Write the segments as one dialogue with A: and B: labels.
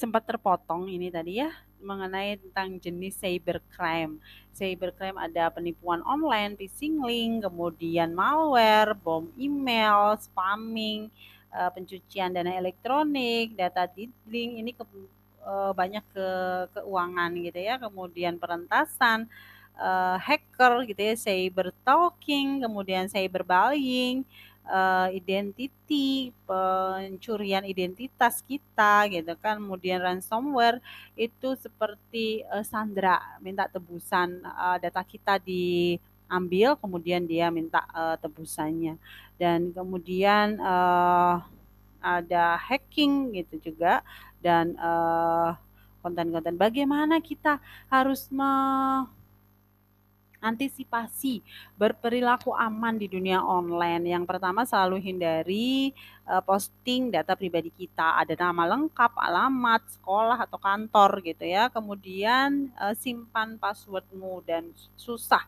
A: sempat terpotong ini tadi ya mengenai tentang jenis cybercrime. Cybercrime ada penipuan online, phishing link, kemudian malware, bom email, spamming, uh, pencucian dana elektronik, data diddling, ini ke, uh, banyak ke keuangan gitu ya, kemudian perentasan, uh, hacker gitu ya, cyber talking, kemudian cyber bullying, uh, identity, pencurian identitas kita gitu kan, kemudian ransomware itu seperti uh, Sandra minta tebusan uh, data kita diambil, kemudian dia minta uh, tebusannya, dan kemudian uh, ada hacking gitu juga, dan uh, konten-konten. Bagaimana kita harus me antisipasi berperilaku aman di dunia online. Yang pertama selalu hindari uh, posting data pribadi kita, ada nama lengkap, alamat, sekolah atau kantor gitu ya. Kemudian uh, simpan passwordmu dan susah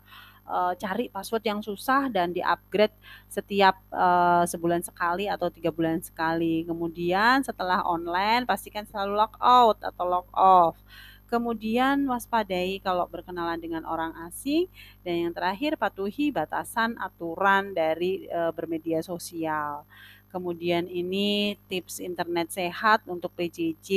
A: uh, cari password yang susah dan di-upgrade setiap uh, sebulan sekali atau tiga bulan sekali. Kemudian setelah online pastikan selalu log out atau log off. Kemudian waspadai kalau berkenalan dengan orang asing dan yang terakhir patuhi batasan aturan dari e, bermedia sosial. Kemudian ini tips internet sehat untuk PJJ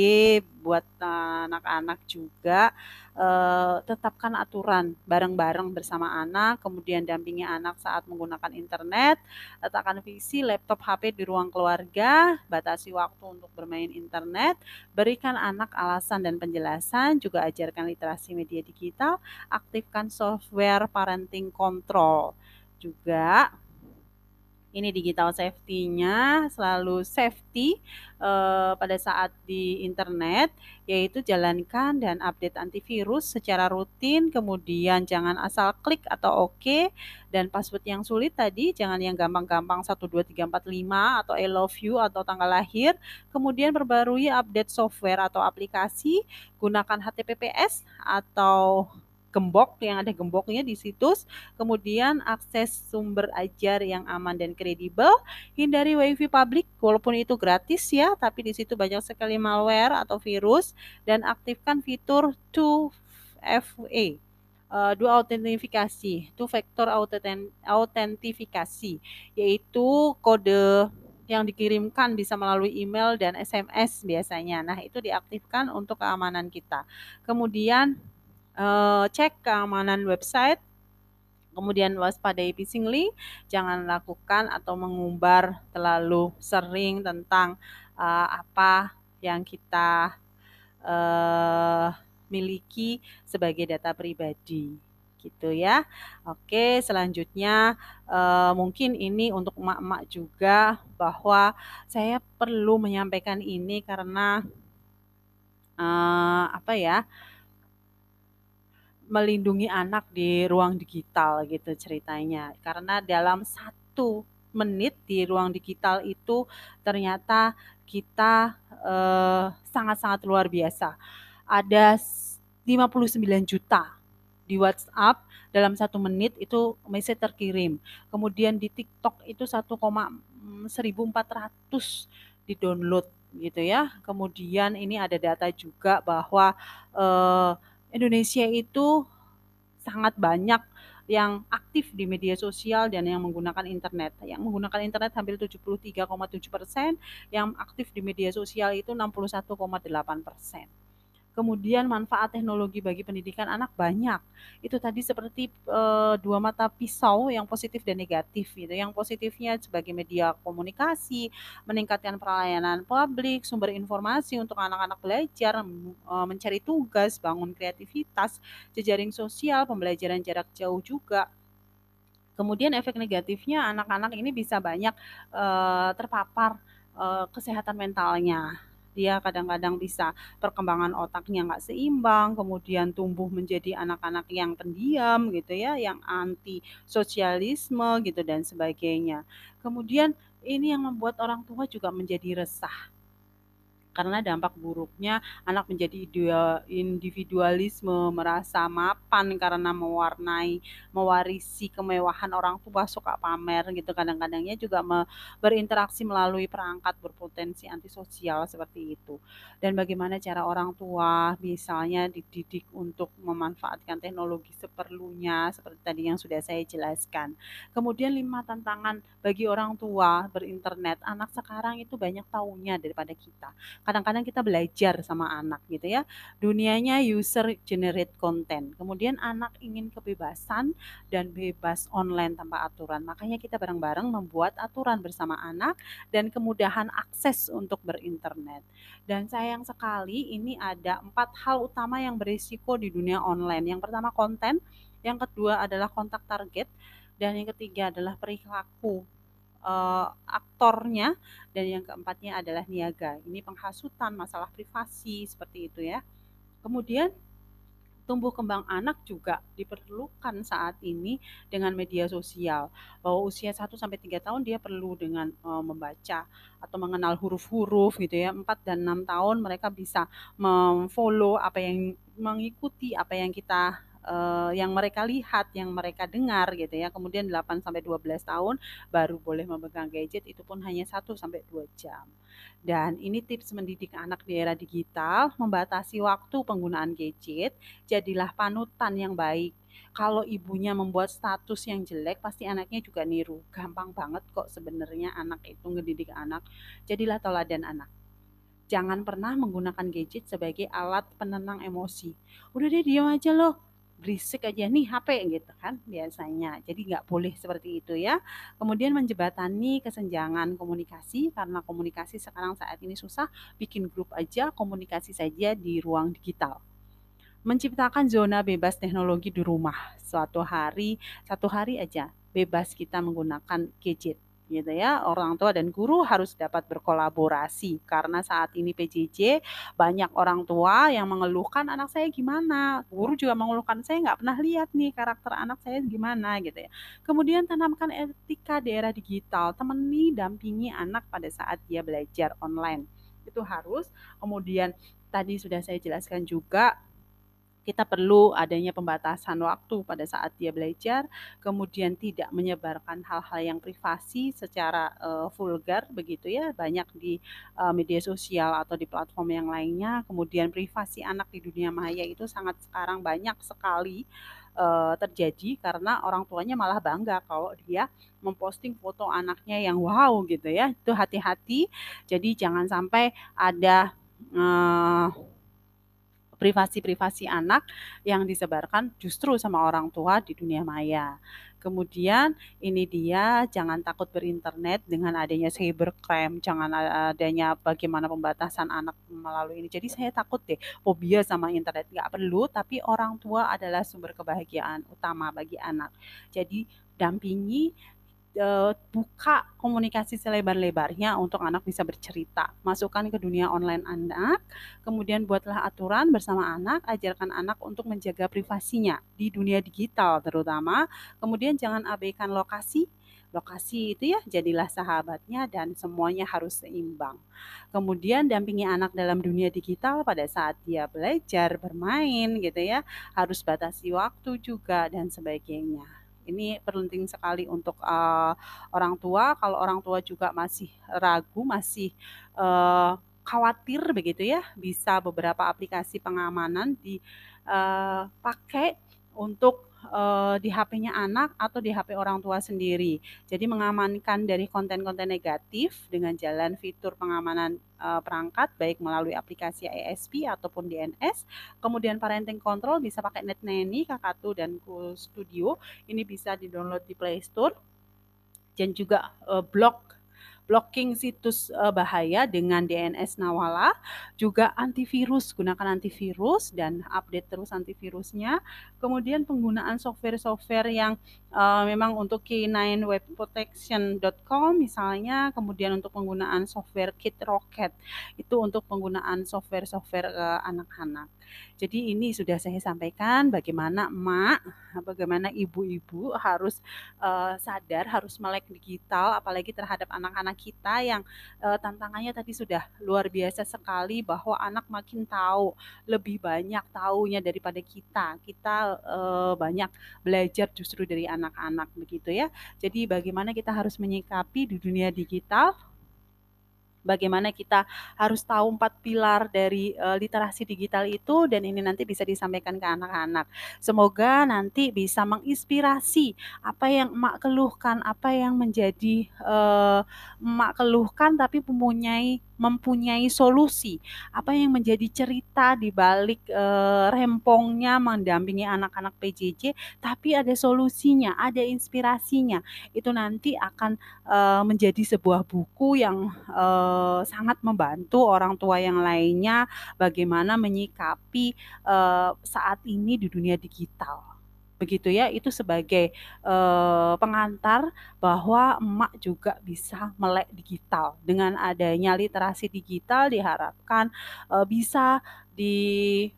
A: buat anak-anak juga. Uh, tetapkan aturan bareng-bareng bersama anak, kemudian dampingi anak saat menggunakan internet, letakkan visi laptop HP di ruang keluarga, batasi waktu untuk bermain internet, berikan anak alasan dan penjelasan, juga ajarkan literasi media digital, aktifkan software parenting control. Juga ini digital safety-nya selalu safety uh, pada saat di internet yaitu jalankan dan update antivirus secara rutin kemudian jangan asal klik atau oke okay, dan password yang sulit tadi jangan yang gampang-gampang 12345 atau I love you atau tanggal lahir. Kemudian perbarui update software atau aplikasi gunakan HTTPS atau gembok yang ada gemboknya di situs, kemudian akses sumber ajar yang aman dan kredibel, hindari wifi publik walaupun itu gratis ya, tapi di situ banyak sekali malware atau virus dan aktifkan fitur 2FA uh, dua autentifikasi, two factor autentifikasi, yaitu kode yang dikirimkan bisa melalui email dan SMS biasanya. Nah, itu diaktifkan untuk keamanan kita. Kemudian uh, cek keamanan website, kemudian waspadai phishing link, jangan lakukan atau mengumbar terlalu sering tentang uh, apa yang kita uh, miliki sebagai data pribadi gitu ya. Oke, selanjutnya uh, mungkin ini untuk emak-emak juga bahwa saya perlu menyampaikan ini karena uh, apa ya? Melindungi anak di ruang digital gitu ceritanya. Karena dalam satu menit di ruang digital itu ternyata kita eh, sangat-sangat luar biasa. Ada 59 juta di WhatsApp dalam satu menit itu message terkirim. Kemudian di TikTok itu 1,1400 di download gitu ya. Kemudian ini ada data juga bahwa eh, Indonesia itu sangat banyak yang aktif di media sosial dan yang menggunakan internet. Yang menggunakan internet hampir 73,7 persen, yang aktif di media sosial itu 61,8 persen. Kemudian manfaat teknologi bagi pendidikan anak banyak. Itu tadi seperti e, dua mata pisau yang positif dan negatif gitu. Yang positifnya sebagai media komunikasi, meningkatkan pelayanan publik, sumber informasi untuk anak-anak belajar, e, mencari tugas, bangun kreativitas, jejaring sosial, pembelajaran jarak jauh juga. Kemudian efek negatifnya anak-anak ini bisa banyak e, terpapar kesehatan mentalnya dia kadang-kadang bisa perkembangan otaknya nggak seimbang, kemudian tumbuh menjadi anak-anak yang pendiam gitu ya, yang anti sosialisme gitu dan sebagainya. Kemudian ini yang membuat orang tua juga menjadi resah. Karena dampak buruknya anak menjadi individualisme, merasa mapan karena mewarnai, mewarisi kemewahan orang tua suka pamer gitu. Kadang-kadangnya juga berinteraksi melalui perangkat berpotensi antisosial seperti itu. Dan bagaimana cara orang tua misalnya dididik untuk memanfaatkan teknologi seperlunya seperti tadi yang sudah saya jelaskan. Kemudian lima tantangan bagi orang tua berinternet. Anak sekarang itu banyak taunya daripada kita kadang-kadang kita belajar sama anak gitu ya. Dunianya user generate content. Kemudian anak ingin kebebasan dan bebas online tanpa aturan. Makanya kita bareng-bareng membuat aturan bersama anak dan kemudahan akses untuk berinternet. Dan sayang sekali ini ada empat hal utama yang berisiko di dunia online. Yang pertama konten, yang kedua adalah kontak target, dan yang ketiga adalah perilaku uh, aktornya dan yang keempatnya adalah niaga. Ini penghasutan, masalah privasi seperti itu ya. Kemudian tumbuh kembang anak juga diperlukan saat ini dengan media sosial. Bahwa usia 1 sampai 3 tahun dia perlu dengan uh, membaca atau mengenal huruf-huruf gitu ya. 4 dan 6 tahun mereka bisa memfollow apa yang mengikuti apa yang kita uh, yang mereka lihat, yang mereka dengar gitu ya. Kemudian 8 sampai 12 tahun baru boleh memegang gadget itu pun hanya 1 sampai 2 jam. Dan ini tips mendidik anak di era digital, membatasi waktu penggunaan gadget, jadilah panutan yang baik. Kalau ibunya membuat status yang jelek, pasti anaknya juga niru. Gampang banget kok sebenarnya anak itu ngedidik anak. Jadilah teladan anak jangan pernah menggunakan gadget sebagai alat penenang emosi. Udah deh diam aja loh berisik aja nih HP gitu kan biasanya. Jadi nggak boleh seperti itu ya. Kemudian menjebatani kesenjangan komunikasi karena komunikasi sekarang saat ini susah, bikin grup aja komunikasi saja di ruang digital. Menciptakan zona bebas teknologi di rumah. Suatu hari, satu hari aja bebas kita menggunakan gadget gitu ya. Orang tua dan guru harus dapat berkolaborasi karena saat ini PJJ banyak orang tua yang mengeluhkan anak saya gimana. Guru juga mengeluhkan saya nggak pernah lihat nih karakter anak saya gimana gitu ya. Kemudian tanamkan etika di era digital, temani dampingi anak pada saat dia belajar online. Itu harus. Kemudian tadi sudah saya jelaskan juga kita perlu adanya pembatasan waktu pada saat dia belajar, kemudian tidak menyebarkan hal-hal yang privasi secara uh, vulgar begitu ya, banyak di uh, media sosial atau di platform yang lainnya. Kemudian privasi anak di dunia maya itu sangat sekarang banyak sekali terjadi karena orang tuanya malah bangga kalau dia memposting foto anaknya yang wow gitu ya. Itu hati-hati. Jadi jangan sampai ada uh, privasi-privasi anak yang disebarkan justru sama orang tua di dunia maya. Kemudian ini dia jangan takut berinternet dengan adanya cybercrime, jangan adanya bagaimana pembatasan anak melalui ini. Jadi saya takut deh fobia sama internet nggak perlu, tapi orang tua adalah sumber kebahagiaan utama bagi anak. Jadi dampingi uh, buka komunikasi selebar-lebarnya untuk anak bisa bercerita. Masukkan ke dunia online anak, kemudian buatlah aturan bersama anak, ajarkan anak untuk menjaga privasinya di dunia digital terutama. Kemudian jangan abaikan lokasi, lokasi itu ya jadilah sahabatnya dan semuanya harus seimbang. Kemudian dampingi anak dalam dunia digital pada saat dia belajar, bermain gitu ya, harus batasi waktu juga dan sebagainya. Ini penting sekali untuk uh, orang tua. Kalau orang tua juga masih ragu, masih uh, khawatir begitu ya, bisa beberapa aplikasi pengamanan dipakai uh, untuk uh, di HP-nya anak atau di HP orang tua sendiri. Jadi mengamankan dari konten-konten negatif dengan jalan fitur pengamanan uh, perangkat baik melalui aplikasi ISP ataupun DNS. Kemudian parenting control bisa pakai NetNanny, Kakatu dan Cool Studio. Ini bisa di-download di Play Store dan juga uh, blog blocking situs uh, bahaya dengan DNS Nawala, juga antivirus, gunakan antivirus dan update terus antivirusnya. Kemudian penggunaan software-software yang uh, memang untuk k9webprotection.com misalnya, kemudian untuk penggunaan software Kit Rocket itu untuk penggunaan software-software uh, anak-anak. Jadi ini sudah saya sampaikan bagaimana emak, bagaimana ibu-ibu harus uh, sadar, harus melek digital, apalagi terhadap anak-anak kita yang uh, tantangannya tadi sudah luar biasa sekali bahwa anak makin tahu lebih banyak taunya daripada kita. Kita uh, banyak belajar justru dari anak-anak begitu ya. Jadi bagaimana kita harus menyikapi di dunia digital bagaimana kita harus tahu empat pilar dari uh, literasi digital itu dan ini nanti bisa disampaikan ke anak-anak. Semoga nanti bisa menginspirasi apa yang emak keluhkan, apa yang menjadi uh, emak keluhkan tapi mempunyai mempunyai solusi. Apa yang menjadi cerita di balik uh, rempongnya mendampingi anak-anak PJJ tapi ada solusinya, ada inspirasinya. Itu nanti akan uh, menjadi sebuah buku yang uh, sangat membantu orang tua yang lainnya bagaimana menyikapi uh, saat ini di dunia digital begitu ya. Itu sebagai uh, pengantar bahwa emak juga bisa melek digital. Dengan adanya literasi digital diharapkan uh, bisa diberikan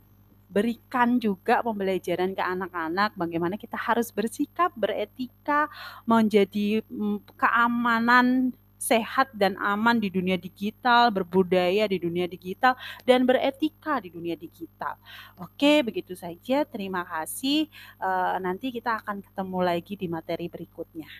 A: juga pembelajaran ke anak-anak. Bagaimana kita harus bersikap beretika menjadi um, keamanan sehat dan aman di dunia digital, berbudaya di dunia digital, dan beretika di dunia digital. Oke, begitu saja. Terima kasih. Uh, nanti kita akan ketemu lagi di materi berikutnya.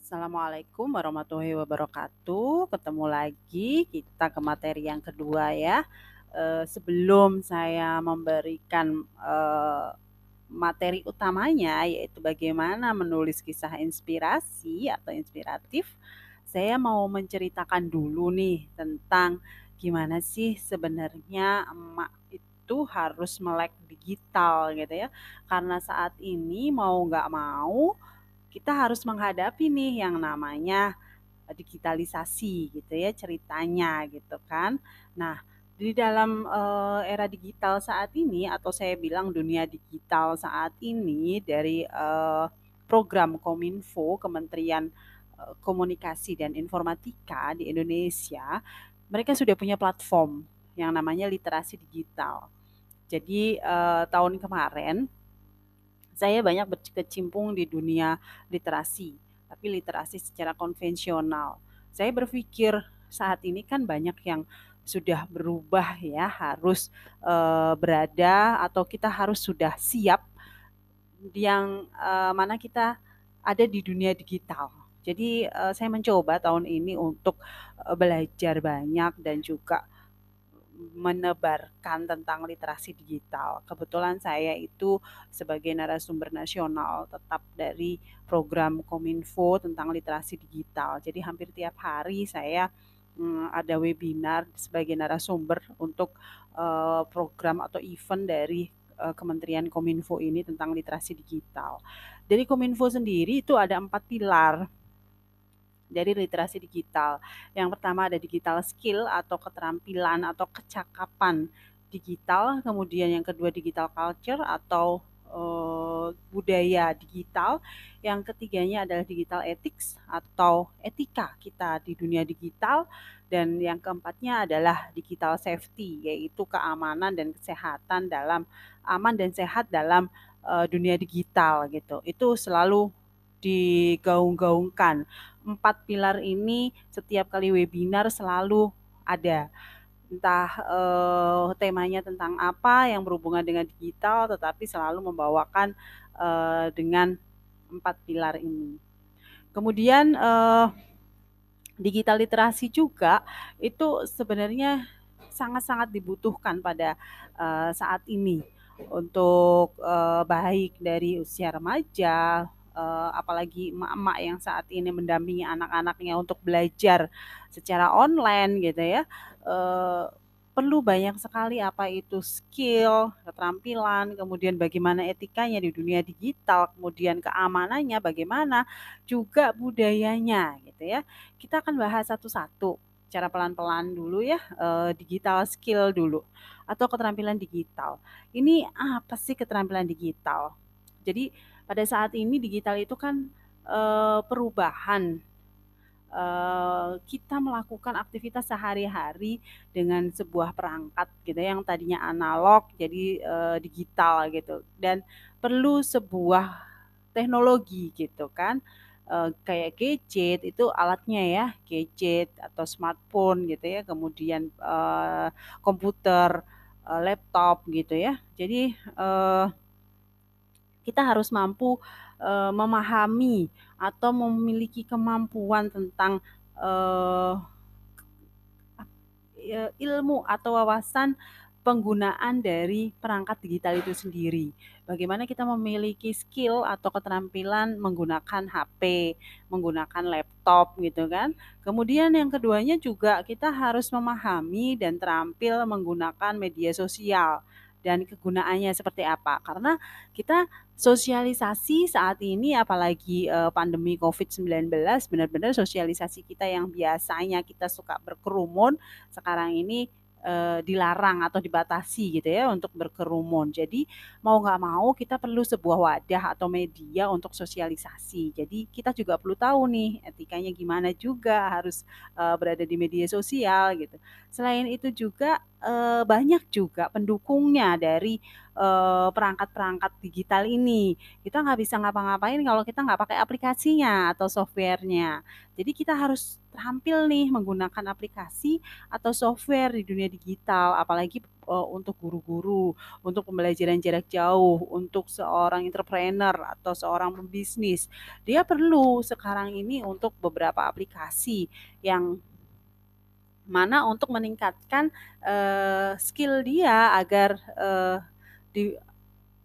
A: Assalamualaikum warahmatullahi wabarakatuh. Ketemu lagi kita ke materi yang kedua ya. Uh, sebelum saya memberikan uh, materi utamanya yaitu bagaimana menulis kisah inspirasi atau inspiratif saya mau menceritakan dulu nih tentang gimana sih sebenarnya emak itu harus melek digital gitu ya. Karena saat ini mau nggak mau kita harus menghadapi nih yang namanya digitalisasi gitu ya ceritanya gitu kan. Nah, di dalam uh, era digital saat ini atau saya bilang dunia digital saat ini dari uh, program Kominfo Kementerian komunikasi dan informatika di Indonesia, mereka sudah punya platform yang namanya literasi digital. Jadi eh, tahun kemarin saya banyak berkecimpung di dunia literasi, tapi literasi secara konvensional. Saya berpikir saat ini kan banyak yang sudah berubah ya, harus uh, berada atau kita harus sudah siap yang uh, mana kita ada di dunia digital jadi uh, saya mencoba tahun ini untuk uh, belajar banyak dan juga menebarkan tentang literasi digital. Kebetulan saya itu sebagai narasumber nasional tetap dari program Kominfo tentang literasi digital. Jadi hampir tiap hari saya um, ada webinar sebagai narasumber untuk uh, program atau event dari Kementerian Kominfo ini tentang literasi digital. Dari Kominfo sendiri itu ada empat pilar dari literasi digital. Yang pertama ada digital skill atau keterampilan atau kecakapan digital, kemudian yang kedua digital culture atau uh, budaya digital, yang ketiganya adalah digital ethics atau etika kita di dunia digital, dan yang keempatnya adalah digital safety yaitu keamanan dan kesehatan dalam aman dan sehat dalam uh, dunia digital gitu. Itu selalu digaung-gaungkan empat pilar ini setiap kali webinar selalu ada entah uh, temanya tentang apa yang berhubungan dengan digital tetapi selalu membawakan uh, dengan empat pilar ini. Kemudian uh, digital literasi juga itu sebenarnya sangat-sangat dibutuhkan pada uh, saat ini untuk uh, baik dari usia remaja, uh, apalagi emak-emak yang saat ini mendampingi anak-anaknya untuk belajar secara online gitu ya, uh, perlu banyak sekali apa itu skill, keterampilan, kemudian bagaimana etikanya di dunia digital, kemudian keamanannya bagaimana, juga budayanya gitu ya. Kita akan bahas satu-satu cara pelan-pelan dulu ya, uh, digital skill dulu atau keterampilan digital. Ini apa sih keterampilan digital? Jadi pada saat ini digital itu kan e, perubahan. E, kita melakukan aktivitas sehari-hari dengan sebuah perangkat gitu ya, yang tadinya analog jadi e, digital gitu. Dan perlu sebuah teknologi gitu kan. Uh, kayak gadget itu alatnya ya, gadget atau smartphone gitu ya, kemudian uh, komputer, uh, laptop gitu ya. Jadi uh, kita harus mampu uh, memahami atau memiliki kemampuan tentang uh, ilmu atau wawasan penggunaan dari perangkat digital itu sendiri. Bagaimana kita memiliki skill atau keterampilan menggunakan HP, menggunakan laptop gitu kan. Kemudian yang keduanya juga kita harus memahami dan terampil menggunakan media sosial dan kegunaannya seperti apa. Karena kita sosialisasi saat ini apalagi uh, pandemi Covid-19 benar-benar sosialisasi kita yang biasanya kita suka berkerumun sekarang ini uh, dilarang atau dibatasi gitu ya untuk berkerumun. Jadi mau nggak mau kita perlu sebuah wadah atau media untuk sosialisasi. Jadi kita juga perlu tahu nih etikanya gimana juga harus uh, berada di media sosial gitu. Selain itu juga uh, banyak juga pendukungnya dari perangkat-perangkat digital ini. Kita nggak bisa ngapa-ngapain kalau kita nggak pakai aplikasinya atau softwarenya. Jadi kita harus terampil nih menggunakan aplikasi atau software di dunia digital, apalagi uh, untuk guru-guru, untuk pembelajaran jarak jauh, untuk seorang entrepreneur atau seorang pembisnis. Dia perlu sekarang ini untuk beberapa aplikasi yang mana untuk meningkatkan uh, skill dia agar uh, di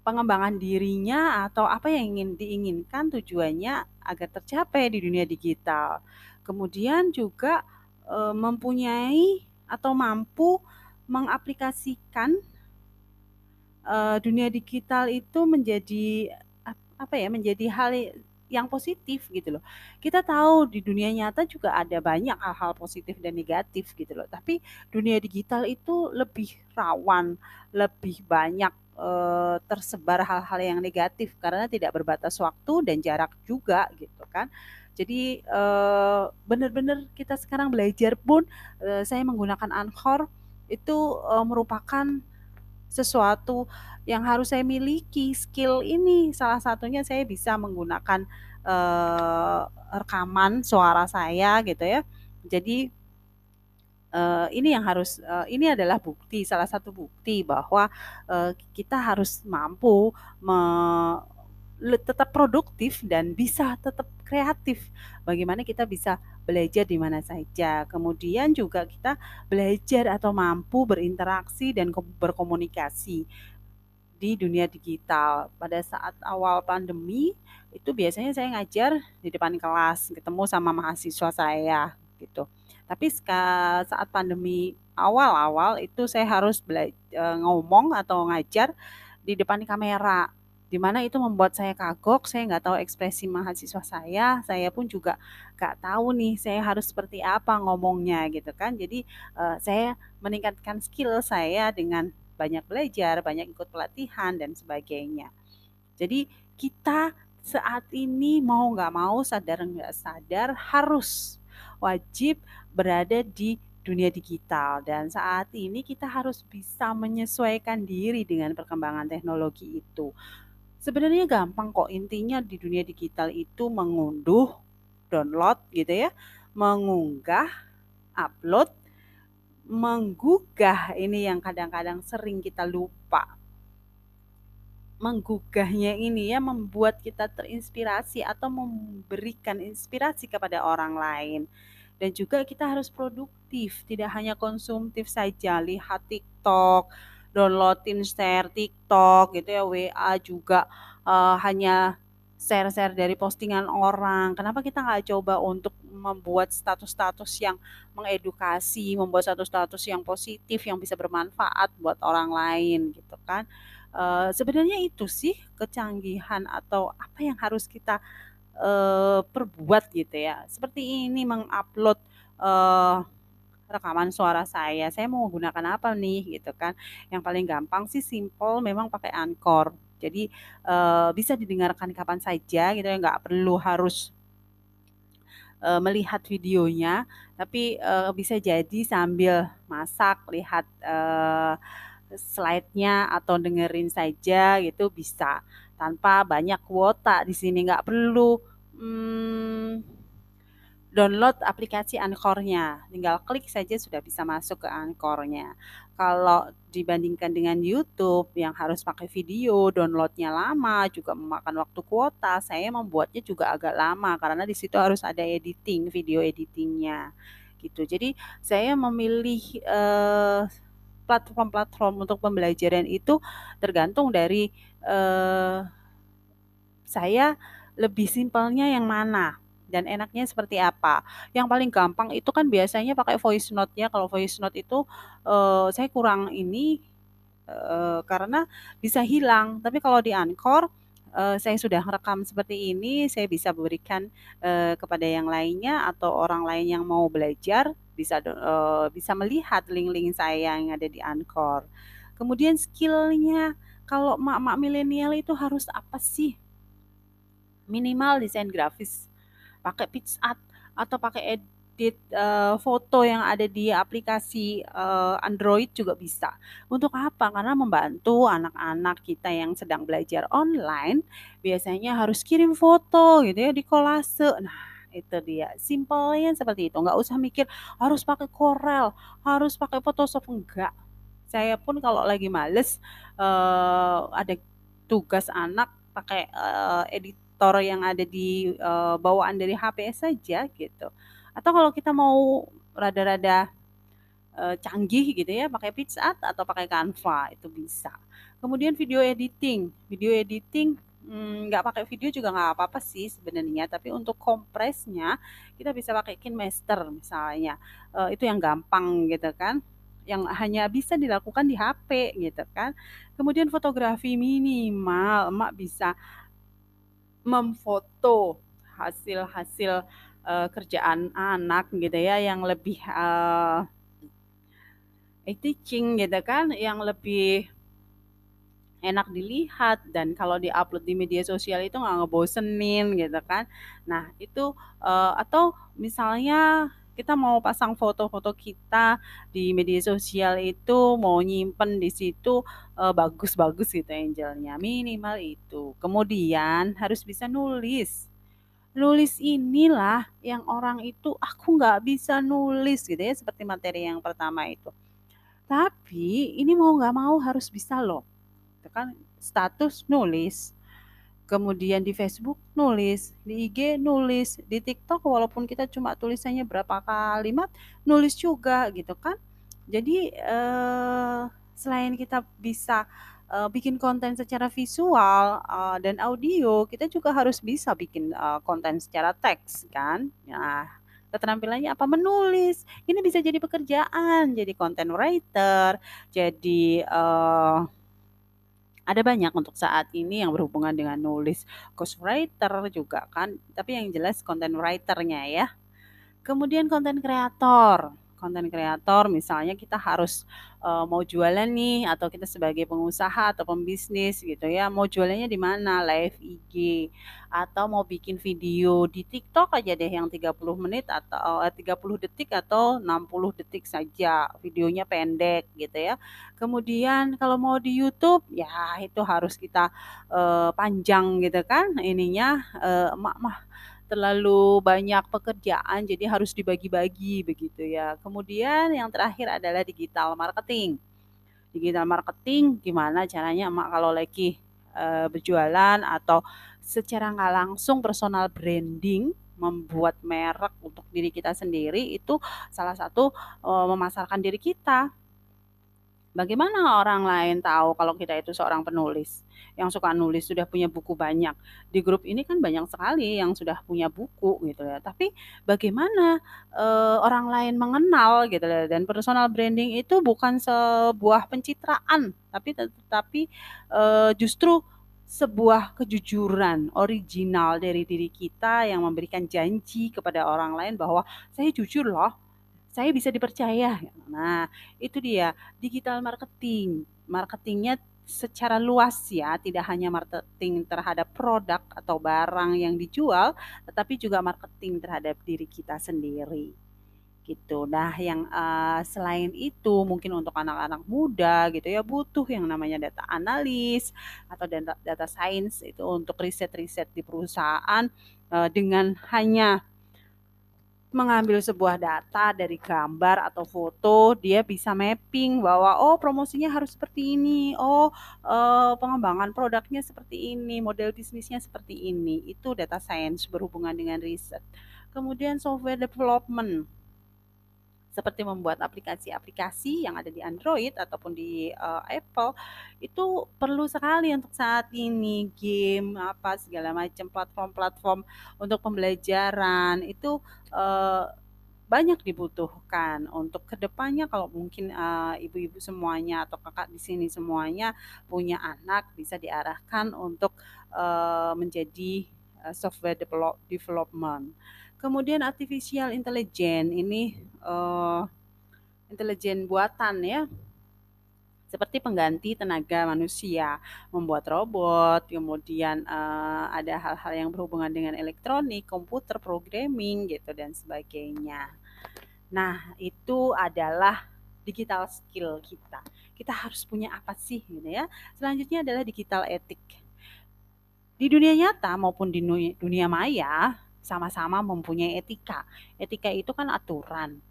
A: pengembangan dirinya atau apa yang ingin diinginkan tujuannya agar tercapai di dunia digital. Kemudian juga e, mempunyai atau mampu mengaplikasikan e, dunia digital itu menjadi apa ya menjadi hal yang positif gitu loh. Kita tahu di dunia nyata juga ada banyak hal-hal positif dan negatif gitu loh. Tapi dunia digital itu lebih rawan, lebih banyak e, tersebar hal-hal yang negatif karena tidak berbatas waktu dan jarak juga gitu kan. Jadi uh, benar-benar kita sekarang belajar pun uh, saya menggunakan Anchor itu uh, merupakan sesuatu yang harus saya miliki skill ini. Salah satunya saya bisa menggunakan uh, rekaman suara saya gitu ya. Jadi uh, ini yang harus uh, ini adalah bukti salah satu bukti bahwa uh, kita harus mampu me tetap produktif dan bisa tetap kreatif. Bagaimana kita bisa belajar di mana saja. Kemudian juga kita belajar atau mampu berinteraksi dan berkomunikasi di dunia digital. Pada saat awal pandemi itu biasanya saya ngajar di depan kelas, ketemu sama mahasiswa saya gitu. Tapi saat pandemi awal-awal itu saya harus belajar eh, ngomong atau ngajar di depan kamera di mana itu membuat saya kagok, saya nggak tahu ekspresi mahasiswa saya, saya pun juga nggak tahu nih saya harus seperti apa ngomongnya gitu kan. Jadi uh, saya meningkatkan skill saya dengan banyak belajar, banyak ikut pelatihan dan sebagainya. Jadi kita saat ini mau nggak mau sadar nggak sadar harus wajib berada di dunia digital dan saat ini kita harus bisa menyesuaikan diri dengan perkembangan teknologi itu Sebenarnya gampang kok, intinya di dunia digital itu mengunduh, download gitu ya, mengunggah, upload, menggugah ini yang kadang-kadang sering kita lupa. Menggugahnya ini ya membuat kita terinspirasi atau memberikan inspirasi kepada orang lain. Dan juga kita harus produktif, tidak hanya konsumtif saja, lihat TikTok, downloadin share TikTok gitu ya WA juga uh, hanya share-share dari postingan orang. Kenapa kita nggak coba untuk membuat status-status yang mengedukasi, membuat status-status yang positif yang bisa bermanfaat buat orang lain gitu kan? Uh, sebenarnya itu sih kecanggihan atau apa yang harus kita uh, perbuat gitu ya. Seperti ini mengupload uh, rekaman suara saya, saya mau menggunakan apa nih gitu kan. Yang paling gampang sih simple memang pakai Anchor. Jadi uh, bisa didengarkan kapan saja gitu ya, nggak perlu harus uh, melihat videonya, tapi uh, bisa jadi sambil masak lihat uh, slide-nya atau dengerin saja gitu bisa tanpa banyak kuota di sini nggak perlu hmm, download aplikasi Anchor-nya. Tinggal klik saja sudah bisa masuk ke Anchor-nya. Kalau dibandingkan dengan YouTube yang harus pakai video, downloadnya lama, juga memakan waktu kuota, saya membuatnya juga agak lama karena di situ harus ada editing, video editingnya gitu. Jadi saya memilih eh, platform-platform untuk pembelajaran itu tergantung dari eh, saya lebih simpelnya yang mana dan enaknya seperti apa. Yang paling gampang itu kan biasanya pakai voice note ya. Kalau voice note itu uh, saya kurang ini uh, karena bisa hilang. Tapi kalau di Anchor uh, saya sudah rekam seperti ini, saya bisa berikan uh, kepada yang lainnya atau orang lain yang mau belajar bisa uh, bisa melihat link-link saya yang ada di Anchor. Kemudian skillnya kalau mak-mak milenial itu harus apa sih? Minimal desain grafis pakai PicsArt atau pakai edit uh, foto yang ada di aplikasi uh, Android juga bisa. Untuk apa? Karena membantu anak-anak kita yang sedang belajar online biasanya harus kirim foto gitu ya di kolase. Nah, itu dia. Simpelnya seperti itu. Nggak usah mikir harus pakai Corel, harus pakai Photoshop enggak. Saya pun kalau lagi males uh, ada tugas anak pakai uh, edit editor yang ada di uh, bawaan dari HP saja gitu. Atau kalau kita mau rada-rada uh, canggih gitu ya, pakai PicsArt atau pakai Canva itu bisa. Kemudian video editing, video editing hmm, nggak hmm, pakai video juga nggak apa-apa sih sebenarnya, tapi untuk kompresnya kita bisa pakai KineMaster misalnya, uh, itu yang gampang gitu kan yang hanya bisa dilakukan di HP gitu kan. Kemudian fotografi minimal, emak bisa memfoto hasil-hasil uh, kerjaan anak gitu ya yang lebih uh, teaching gitu kan yang lebih enak dilihat. Dan kalau diupload di media sosial itu nggak ngebosenin gitu kan. Nah itu uh, atau misalnya kita mau pasang foto-foto kita di media sosial itu mau nyimpen di situ bagus bagus-bagus gitu angelnya minimal itu. Kemudian harus bisa nulis. Nulis inilah yang orang itu aku nggak bisa nulis gitu ya seperti materi yang pertama itu. Tapi ini mau nggak mau harus bisa loh. Kan status nulis kemudian di Facebook nulis, di IG nulis, di TikTok walaupun kita cuma tulisannya berapa kalimat, nulis juga gitu kan. Jadi eh, selain kita bisa eh, bikin konten secara visual eh, dan audio, kita juga harus bisa bikin eh, konten secara teks kan. Nah, keterampilannya apa menulis. Ini bisa jadi pekerjaan, jadi content writer, jadi eh, ada banyak untuk saat ini yang berhubungan dengan nulis ghostwriter juga kan tapi yang jelas content writernya ya. Kemudian konten kreator konten kreator misalnya kita harus uh, mau jualan nih atau kita sebagai pengusaha atau pembisnis gitu ya mau jualannya di mana? Live IG atau mau bikin video di TikTok aja deh yang 30 menit atau uh, eh, 30 detik atau 60 detik saja videonya pendek gitu ya. Kemudian kalau mau di YouTube ya itu harus kita uh, panjang gitu kan ininya uh, emak mah terlalu banyak pekerjaan jadi harus dibagi-bagi begitu ya. Kemudian yang terakhir adalah digital marketing. Digital marketing gimana caranya emak kalau lagi e, berjualan atau secara nggak langsung personal branding membuat merek untuk diri kita sendiri itu salah satu e, memasarkan diri kita Bagaimana orang lain tahu kalau kita itu seorang penulis yang suka nulis, sudah punya buku banyak? Di grup ini kan banyak sekali yang sudah punya buku gitu ya. Tapi bagaimana uh, orang lain mengenal gitu ya? Dan personal branding itu bukan sebuah pencitraan, tapi tetapi uh, justru sebuah kejujuran original dari diri kita yang memberikan janji kepada orang lain bahwa saya jujur loh saya bisa dipercaya. Nah, itu dia digital marketing. Marketingnya secara luas ya, tidak hanya marketing terhadap produk atau barang yang dijual, tetapi juga marketing terhadap diri kita sendiri gitu. Nah, yang uh, selain itu mungkin untuk anak-anak muda gitu ya butuh yang namanya data analis atau data data science itu untuk riset-riset di perusahaan uh, dengan hanya mengambil sebuah data dari gambar atau foto, dia bisa mapping bahwa oh promosinya harus seperti ini, oh uh, pengembangan produknya seperti ini, model bisnisnya seperti ini. Itu data science berhubungan dengan riset. Kemudian software development seperti membuat aplikasi-aplikasi yang ada di Android ataupun di uh, Apple itu perlu sekali untuk saat ini. Game apa segala macam platform-platform untuk pembelajaran itu uh, banyak dibutuhkan untuk ke depannya kalau mungkin ibu-ibu uh, semuanya atau kakak di sini semuanya punya anak bisa diarahkan untuk uh, menjadi software develop development Kemudian artificial intelligence ini uh, intelijen buatan ya. Seperti pengganti tenaga manusia, membuat robot, kemudian uh, ada hal-hal yang berhubungan dengan elektronik, komputer, programming gitu dan sebagainya. Nah, itu adalah digital skill kita. Kita harus punya apa sih gitu ya. Selanjutnya adalah digital etik. Di dunia nyata maupun di dunia maya, sama-sama mempunyai etika. Etika itu kan aturan,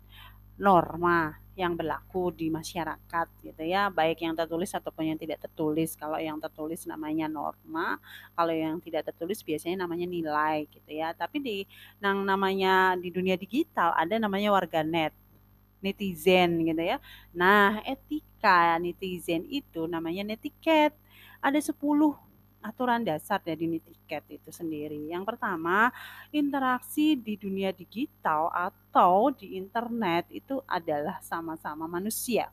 A: norma yang berlaku di masyarakat gitu ya, baik yang tertulis ataupun yang tidak tertulis. Kalau yang tertulis namanya norma, kalau yang tidak tertulis biasanya namanya nilai gitu ya. Tapi di yang namanya di dunia digital ada namanya warganet netizen gitu ya. Nah, etika netizen itu namanya netiket. Ada 10 aturan dasar dari tiket itu sendiri. Yang pertama, interaksi di dunia digital atau di internet itu adalah sama-sama manusia.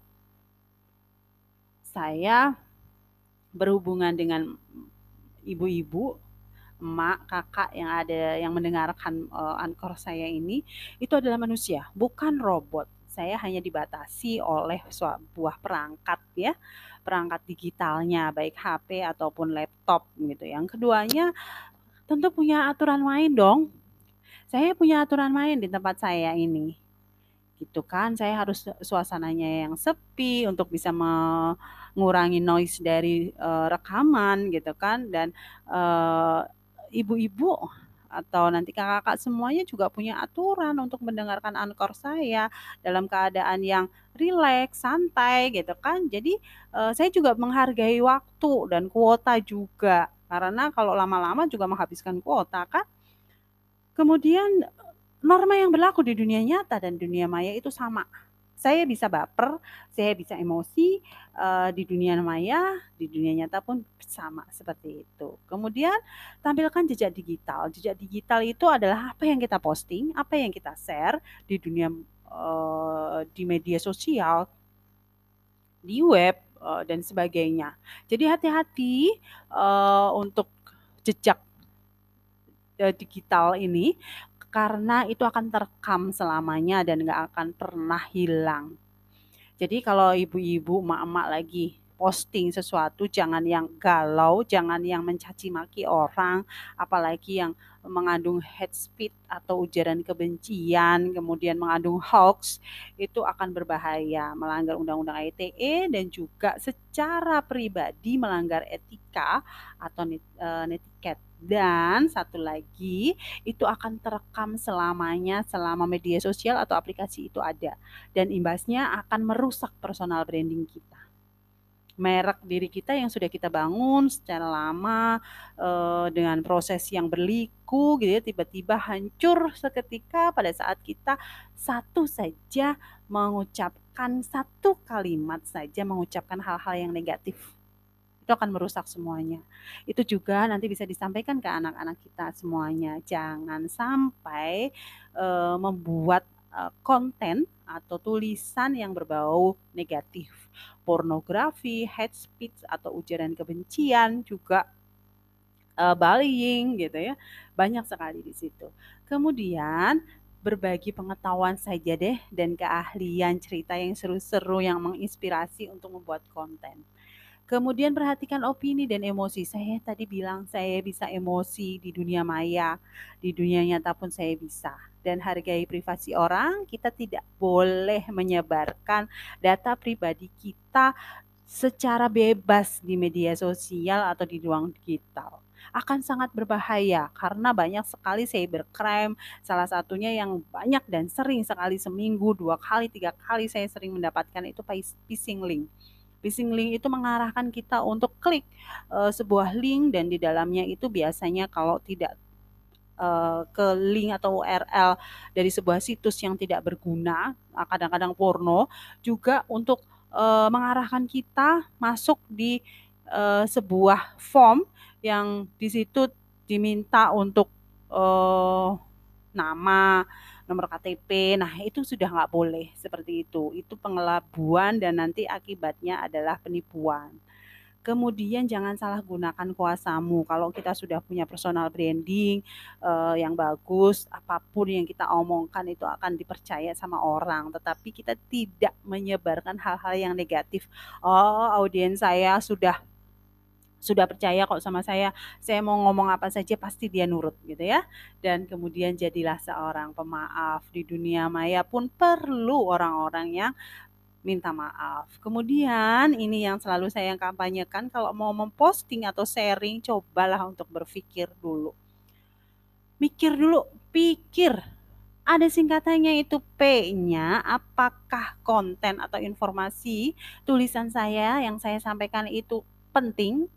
A: Saya berhubungan dengan ibu-ibu, emak, kakak yang ada yang mendengarkan uh, ankor saya ini itu adalah manusia, bukan robot. Saya hanya dibatasi oleh sebuah perangkat ya perangkat digitalnya, baik HP ataupun laptop gitu. Yang keduanya tentu punya aturan main dong. Saya punya aturan main di tempat saya ini. Gitu kan, saya harus suasananya yang sepi untuk bisa mengurangi noise dari uh, rekaman gitu kan dan uh, ibu-ibu atau nanti kakak-kakak semuanya juga punya aturan untuk mendengarkan ankor saya dalam keadaan yang rileks, santai gitu kan. Jadi uh, saya juga menghargai waktu dan kuota juga karena kalau lama-lama juga menghabiskan kuota kan. Kemudian norma yang berlaku di dunia nyata dan dunia maya itu sama saya bisa baper, saya bisa emosi uh, di dunia maya, di dunia nyata pun sama seperti itu. Kemudian tampilkan jejak digital. Jejak digital itu adalah apa yang kita posting, apa yang kita share di dunia uh, di media sosial, di web uh, dan sebagainya. Jadi hati-hati uh, untuk jejak digital ini karena itu akan terekam selamanya dan nggak akan pernah hilang. Jadi kalau ibu-ibu, emak-emak lagi posting sesuatu jangan yang galau, jangan yang mencaci maki orang, apalagi yang mengandung hate speech atau ujaran kebencian, kemudian mengandung hoax, itu akan berbahaya, melanggar undang-undang ITE dan juga secara pribadi melanggar etika atau eh, netiket dan satu lagi itu akan terekam selamanya selama media sosial atau aplikasi itu ada. Dan imbasnya akan merusak personal branding kita. Merek diri kita yang sudah kita bangun secara lama e, dengan proses yang berliku gitu ya tiba-tiba hancur seketika pada saat kita satu saja mengucapkan satu kalimat saja mengucapkan hal-hal yang negatif itu akan merusak semuanya. Itu juga nanti bisa disampaikan ke anak-anak kita semuanya. Jangan sampai uh, membuat uh, konten atau tulisan yang berbau negatif. Pornografi, hate speech atau ujaran kebencian juga uh, bullying gitu ya. Banyak sekali di situ. Kemudian berbagi pengetahuan saja deh dan keahlian cerita yang seru-seru yang menginspirasi untuk membuat konten. Kemudian perhatikan opini dan emosi. Saya tadi bilang saya bisa emosi di dunia maya, di dunia nyata pun saya bisa. Dan hargai privasi orang, kita tidak boleh menyebarkan data pribadi kita secara bebas di media sosial atau di ruang digital. akan sangat berbahaya karena banyak sekali cybercrime. Salah satunya yang banyak dan sering sekali seminggu, dua kali, tiga kali saya sering mendapatkan itu phishing link. Phishing link itu mengarahkan kita untuk klik uh, sebuah link dan di dalamnya itu biasanya kalau tidak uh, ke link atau URL dari sebuah situs yang tidak berguna, kadang-kadang porno, juga untuk uh, mengarahkan kita masuk di uh, sebuah form yang di situ diminta untuk uh, nama, nomor KTP. Nah, itu sudah nggak boleh seperti itu. Itu pengelabuan dan nanti akibatnya adalah penipuan. Kemudian jangan salah gunakan kuasamu. Kalau kita sudah punya personal branding uh, yang bagus, apa pun yang kita omongkan itu akan dipercaya sama orang. Tetapi kita tidak menyebarkan hal-hal yang negatif. Oh, audiens saya sudah sudah percaya kok sama saya, saya mau ngomong apa saja pasti dia nurut gitu ya. Dan kemudian jadilah seorang pemaaf di dunia maya pun perlu orang-orang yang minta maaf. Kemudian ini yang selalu saya kampanyekan kalau mau memposting atau sharing cobalah untuk berpikir dulu. Mikir dulu, pikir. Ada singkatannya itu P-nya apakah konten atau informasi tulisan saya yang saya sampaikan itu penting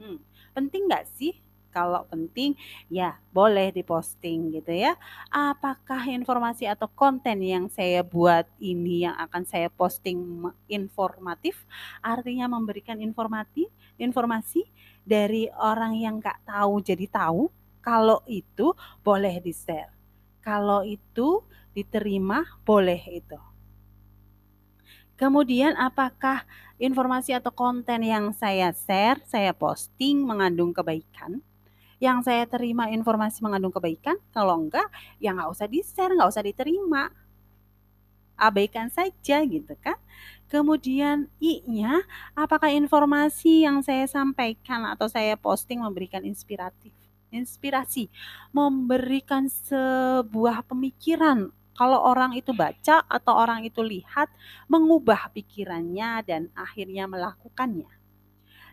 A: Hmm, penting nggak sih? Kalau penting, ya boleh diposting gitu ya. Apakah informasi atau konten yang saya buat ini yang akan saya posting informatif? Artinya memberikan informasi, informasi dari orang yang nggak tahu jadi tahu. Kalau itu boleh di-share. Kalau itu diterima, boleh itu. Kemudian apakah informasi atau konten yang saya share, saya posting mengandung kebaikan? Yang saya terima informasi mengandung kebaikan? Kalau enggak, ya nggak usah di-share, nggak usah diterima. Abaikan saja gitu kan. Kemudian I-nya, apakah informasi yang saya sampaikan atau saya posting memberikan inspiratif? Inspirasi, memberikan sebuah pemikiran kalau orang itu baca atau orang itu lihat, mengubah pikirannya dan akhirnya melakukannya.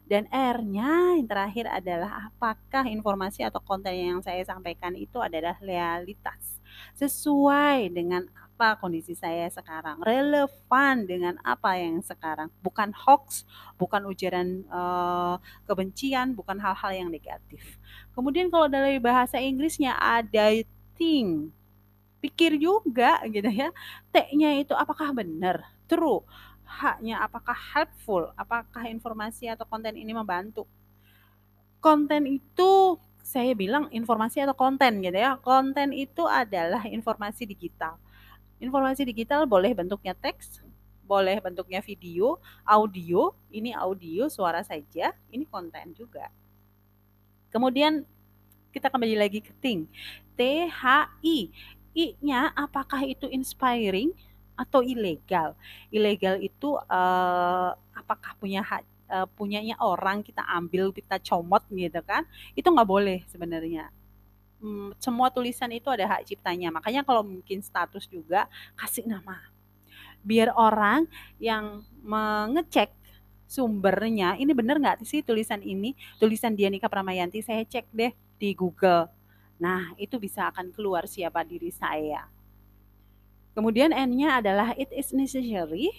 A: Dan R-nya yang terakhir adalah apakah informasi atau konten yang saya sampaikan itu adalah realitas. Sesuai dengan apa kondisi saya sekarang, relevan dengan apa yang sekarang, bukan hoax, bukan ujaran uh, kebencian, bukan hal-hal yang negatif. Kemudian kalau dari bahasa Inggrisnya ada thing pikir juga gitu ya. T-nya itu apakah benar? True. H-nya apakah helpful? Apakah informasi atau konten ini membantu? Konten itu saya bilang informasi atau konten gitu ya. Konten itu adalah informasi digital. Informasi digital boleh bentuknya teks, boleh bentuknya video, audio, ini audio suara saja, ini konten juga. Kemudian kita kembali lagi ke ting. T H I I-nya apakah itu inspiring atau ilegal? Ilegal itu uh, apakah punya hak uh, punyanya orang kita ambil kita comot gitu kan? Itu nggak boleh sebenarnya. Hmm, semua tulisan itu ada hak ciptanya. Makanya kalau mungkin status juga kasih nama. Biar orang yang mengecek sumbernya ini benar nggak sih tulisan ini tulisan Dianika Pramayanti saya cek deh di Google Nah, itu bisa akan keluar siapa diri saya. Kemudian N-nya adalah it is necessary,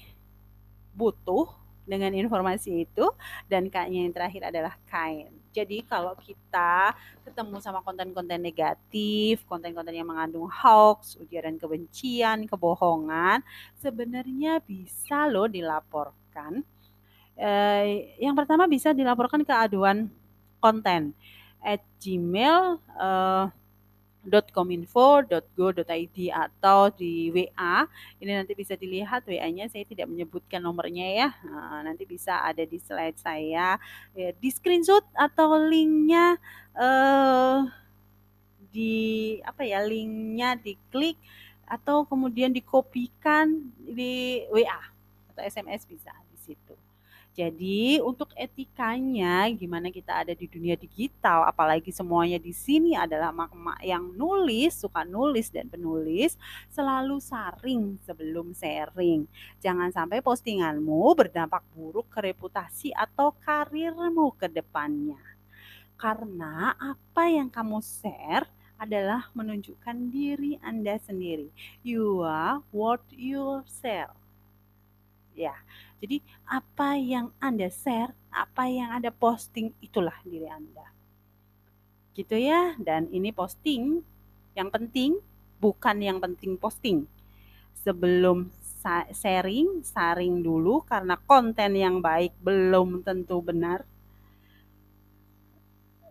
A: butuh dengan informasi itu dan K-nya yang terakhir adalah kind. Jadi kalau kita ketemu sama konten-konten negatif, konten-konten yang mengandung hoax, ujaran kebencian, kebohongan, sebenarnya bisa loh dilaporkan. Eh, yang pertama bisa dilaporkan ke aduan konten at gmail uh, .kominfo.go.id atau di WA ini nanti bisa dilihat WA-nya saya tidak menyebutkan nomornya ya. Nah, nanti bisa ada di slide saya. Ya, di screenshot atau linknya uh, di apa ya linknya diklik atau kemudian dikopikan di WA atau SMS bisa di situ. Jadi untuk etikanya gimana kita ada di dunia digital, apalagi semuanya di sini adalah mak-mak yang nulis, suka nulis dan penulis, selalu saring sebelum sharing. Jangan sampai postinganmu berdampak buruk ke reputasi atau karirmu ke depannya. Karena apa yang kamu share adalah menunjukkan diri Anda sendiri. You are what you share. Ya, jadi apa yang Anda share, apa yang Anda posting, itulah diri Anda. Gitu ya, dan ini posting yang penting bukan yang penting posting. Sebelum sharing, saring dulu karena konten yang baik belum tentu benar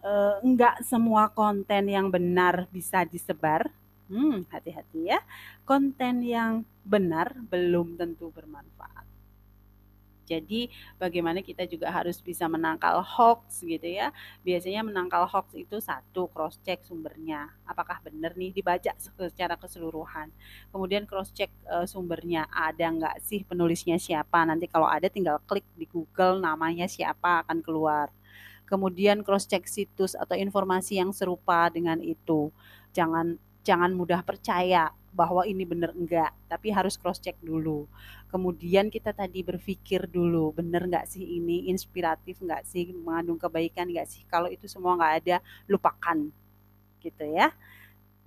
A: uh, enggak semua konten yang benar bisa disebar. Hmm, hati-hati ya. Konten yang benar belum tentu bermanfaat. Jadi bagaimana kita juga harus bisa menangkal hoax gitu ya. Biasanya menangkal hoax itu satu cross check sumbernya. Apakah benar nih dibaca secara keseluruhan. Kemudian cross check uh, sumbernya ada nggak sih penulisnya siapa. Nanti kalau ada tinggal klik di Google namanya siapa akan keluar kemudian cross check situs atau informasi yang serupa dengan itu. Jangan jangan mudah percaya bahwa ini benar enggak, tapi harus cross check dulu. Kemudian kita tadi berpikir dulu, benar enggak sih ini inspiratif enggak sih, mengandung kebaikan enggak sih? Kalau itu semua enggak ada, lupakan. Gitu ya.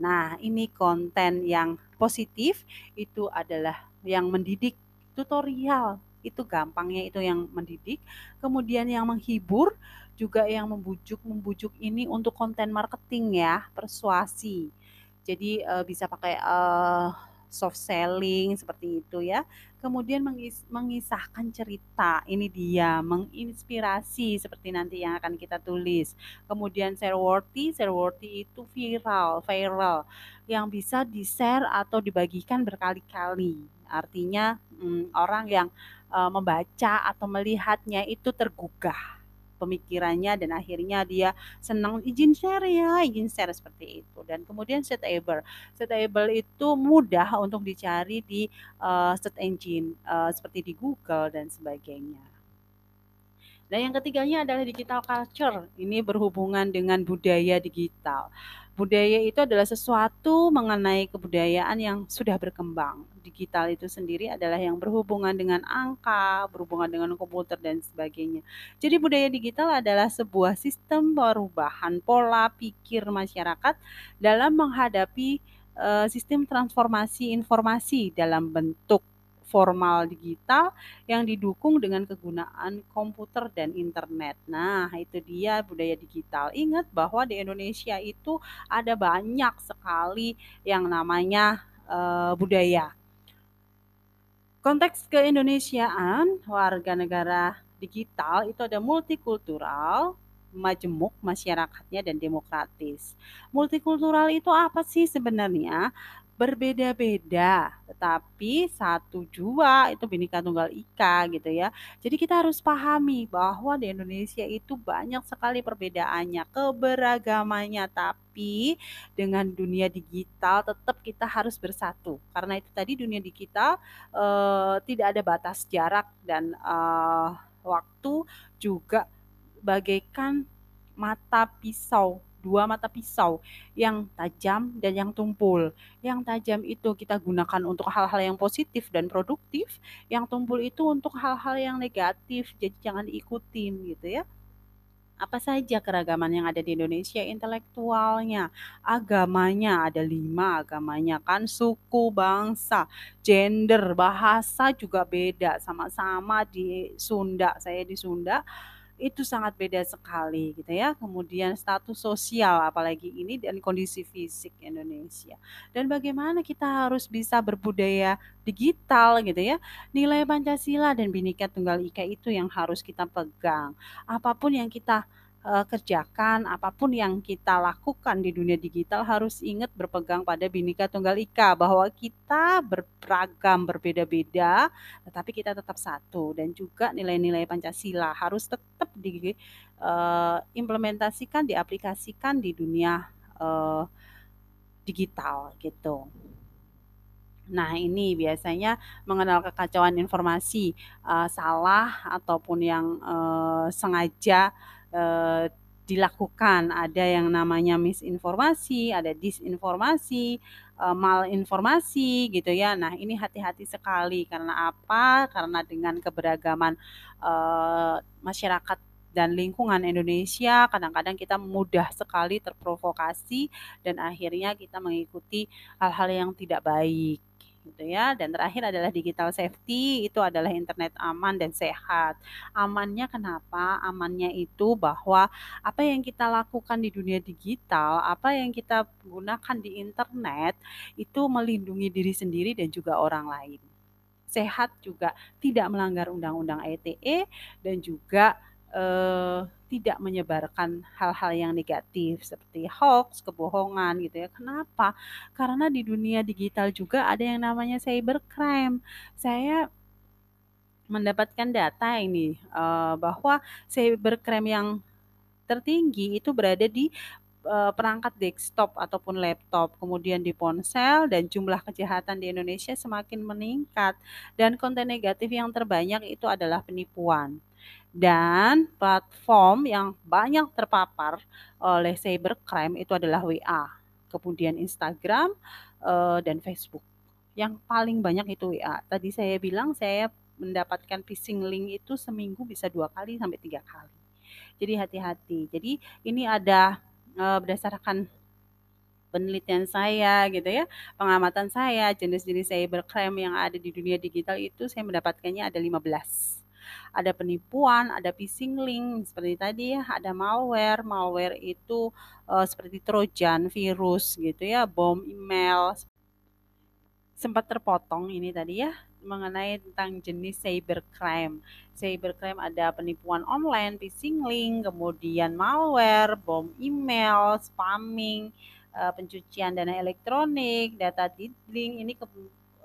A: Nah, ini konten yang positif itu adalah yang mendidik tutorial itu gampangnya itu yang mendidik kemudian yang menghibur juga yang membujuk membujuk ini untuk konten marketing ya persuasi jadi uh, bisa pakai uh, soft selling seperti itu ya. Kemudian mengis mengisahkan cerita. Ini dia menginspirasi seperti nanti yang akan kita tulis. Kemudian share worthy share worthy itu viral viral. Yang bisa di share atau dibagikan berkali-kali. Artinya hmm, orang yang uh, membaca atau melihatnya itu tergugah pemikirannya dan akhirnya dia senang izin share ya, izin share seperti itu. Dan kemudian setable. Setable itu mudah untuk dicari di uh, search engine uh, seperti di Google dan sebagainya. Dan yang ketiganya adalah digital culture. Ini berhubungan dengan budaya digital. Budaya itu adalah sesuatu mengenai kebudayaan yang sudah berkembang. Digital itu sendiri adalah yang berhubungan dengan angka, berhubungan dengan komputer dan sebagainya. Jadi budaya digital adalah sebuah sistem perubahan pola pikir masyarakat dalam menghadapi uh, sistem transformasi informasi dalam bentuk formal digital yang didukung dengan kegunaan komputer dan internet. Nah, itu dia budaya digital. Ingat bahwa di Indonesia itu ada banyak sekali yang namanya uh, budaya. Konteks keindonesiaan warga negara digital itu ada multikultural, majemuk masyarakatnya dan demokratis. Multikultural itu apa sih sebenarnya? berbeda-beda, tetapi satu jua itu Bhinneka Tunggal Ika gitu ya. Jadi kita harus pahami bahwa di Indonesia itu banyak sekali perbedaannya, keberagamannya, tapi dengan dunia digital tetap kita harus bersatu. Karena itu tadi dunia digital uh, tidak ada batas jarak dan uh, waktu juga bagaikan mata pisau dua mata pisau yang tajam dan yang tumpul. Yang tajam itu kita gunakan untuk hal-hal yang positif dan produktif, yang tumpul itu untuk hal-hal yang negatif. Jadi jangan diikutin gitu ya apa saja keragaman yang ada di Indonesia intelektualnya agamanya ada lima agamanya kan suku bangsa gender bahasa juga beda sama-sama di Sunda saya di Sunda itu sangat beda sekali gitu ya. Kemudian status sosial apalagi ini dan kondisi fisik Indonesia. Dan bagaimana kita harus bisa berbudaya digital gitu ya. Nilai Pancasila dan Bhinneka Tunggal Ika itu yang harus kita pegang. Apa pun yang kita uh, kerjakan, apa pun yang kita lakukan di dunia digital harus ingat berpegang pada Bhinneka Tunggal Ika bahwa kita beragam, berbeda-beda, tetapi kita tetap satu dan juga nilai-nilai Pancasila harus tetap diimplementasikan, uh, diaplikasikan di dunia uh, digital gitu. Nah, ini biasanya mengenal kekacauan informasi uh, salah ataupun yang uh, sengaja uh, dilakukan. Ada yang namanya misinformasi, ada disinformasi, uh, malinformasi gitu ya. Nah, ini hati-hati sekali karena apa? Karena dengan keberagaman uh, masyarakat dan lingkungan Indonesia kadang-kadang kita mudah sekali terprovokasi dan akhirnya kita mengikuti hal-hal yang tidak baik gitu ya. Dan terakhir adalah digital safety, itu adalah internet aman dan sehat. Amannya kenapa? Amannya itu bahwa apa yang kita lakukan di dunia digital, apa yang kita gunakan di internet itu melindungi diri sendiri dan juga orang lain. Sehat juga tidak melanggar undang-undang ITE dan juga eh, tidak menyebarkan hal-hal yang negatif seperti hoax, kebohongan gitu ya. Kenapa? Karena di dunia digital juga ada yang namanya cybercrime. Saya mendapatkan data ini eh, bahwa cybercrime yang tertinggi itu berada di eh, perangkat desktop ataupun laptop, kemudian di ponsel dan jumlah kejahatan di Indonesia semakin meningkat dan konten negatif yang terbanyak itu adalah penipuan. Dan platform yang banyak terpapar oleh cybercrime itu adalah WA, kemudian Instagram, eh, dan Facebook. Yang paling banyak itu WA. Tadi saya bilang saya mendapatkan phishing link itu seminggu bisa dua kali sampai tiga kali. Jadi hati-hati. Jadi ini ada eh, berdasarkan penelitian saya gitu ya, pengamatan saya jenis-jenis cybercrime yang ada di dunia digital itu saya mendapatkannya ada 15 ada penipuan, ada phishing link seperti tadi ada malware. Malware itu uh, seperti trojan, virus gitu ya, bom email. Sempat terpotong ini tadi ya mengenai tentang jenis cybercrime. Cybercrime ada penipuan online, phishing link, kemudian malware, bom email, spamming, uh, pencucian dana elektronik, data diddling, ini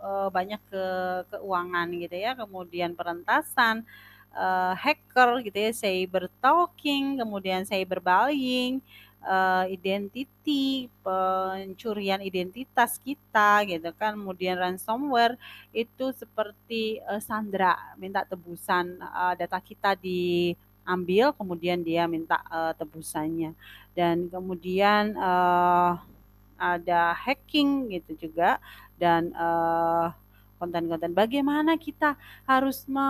A: uh, banyak ke keuangan gitu ya, kemudian perentasan, uh, hacker gitu ya, cyber talking, kemudian cyber bullying, uh, identity, pencurian identitas kita gitu kan, kemudian ransomware itu seperti uh, Sandra minta tebusan uh, data kita diambil, kemudian dia minta uh, tebusannya, dan kemudian uh, ada hacking gitu juga dan uh, konten-konten bagaimana kita harus me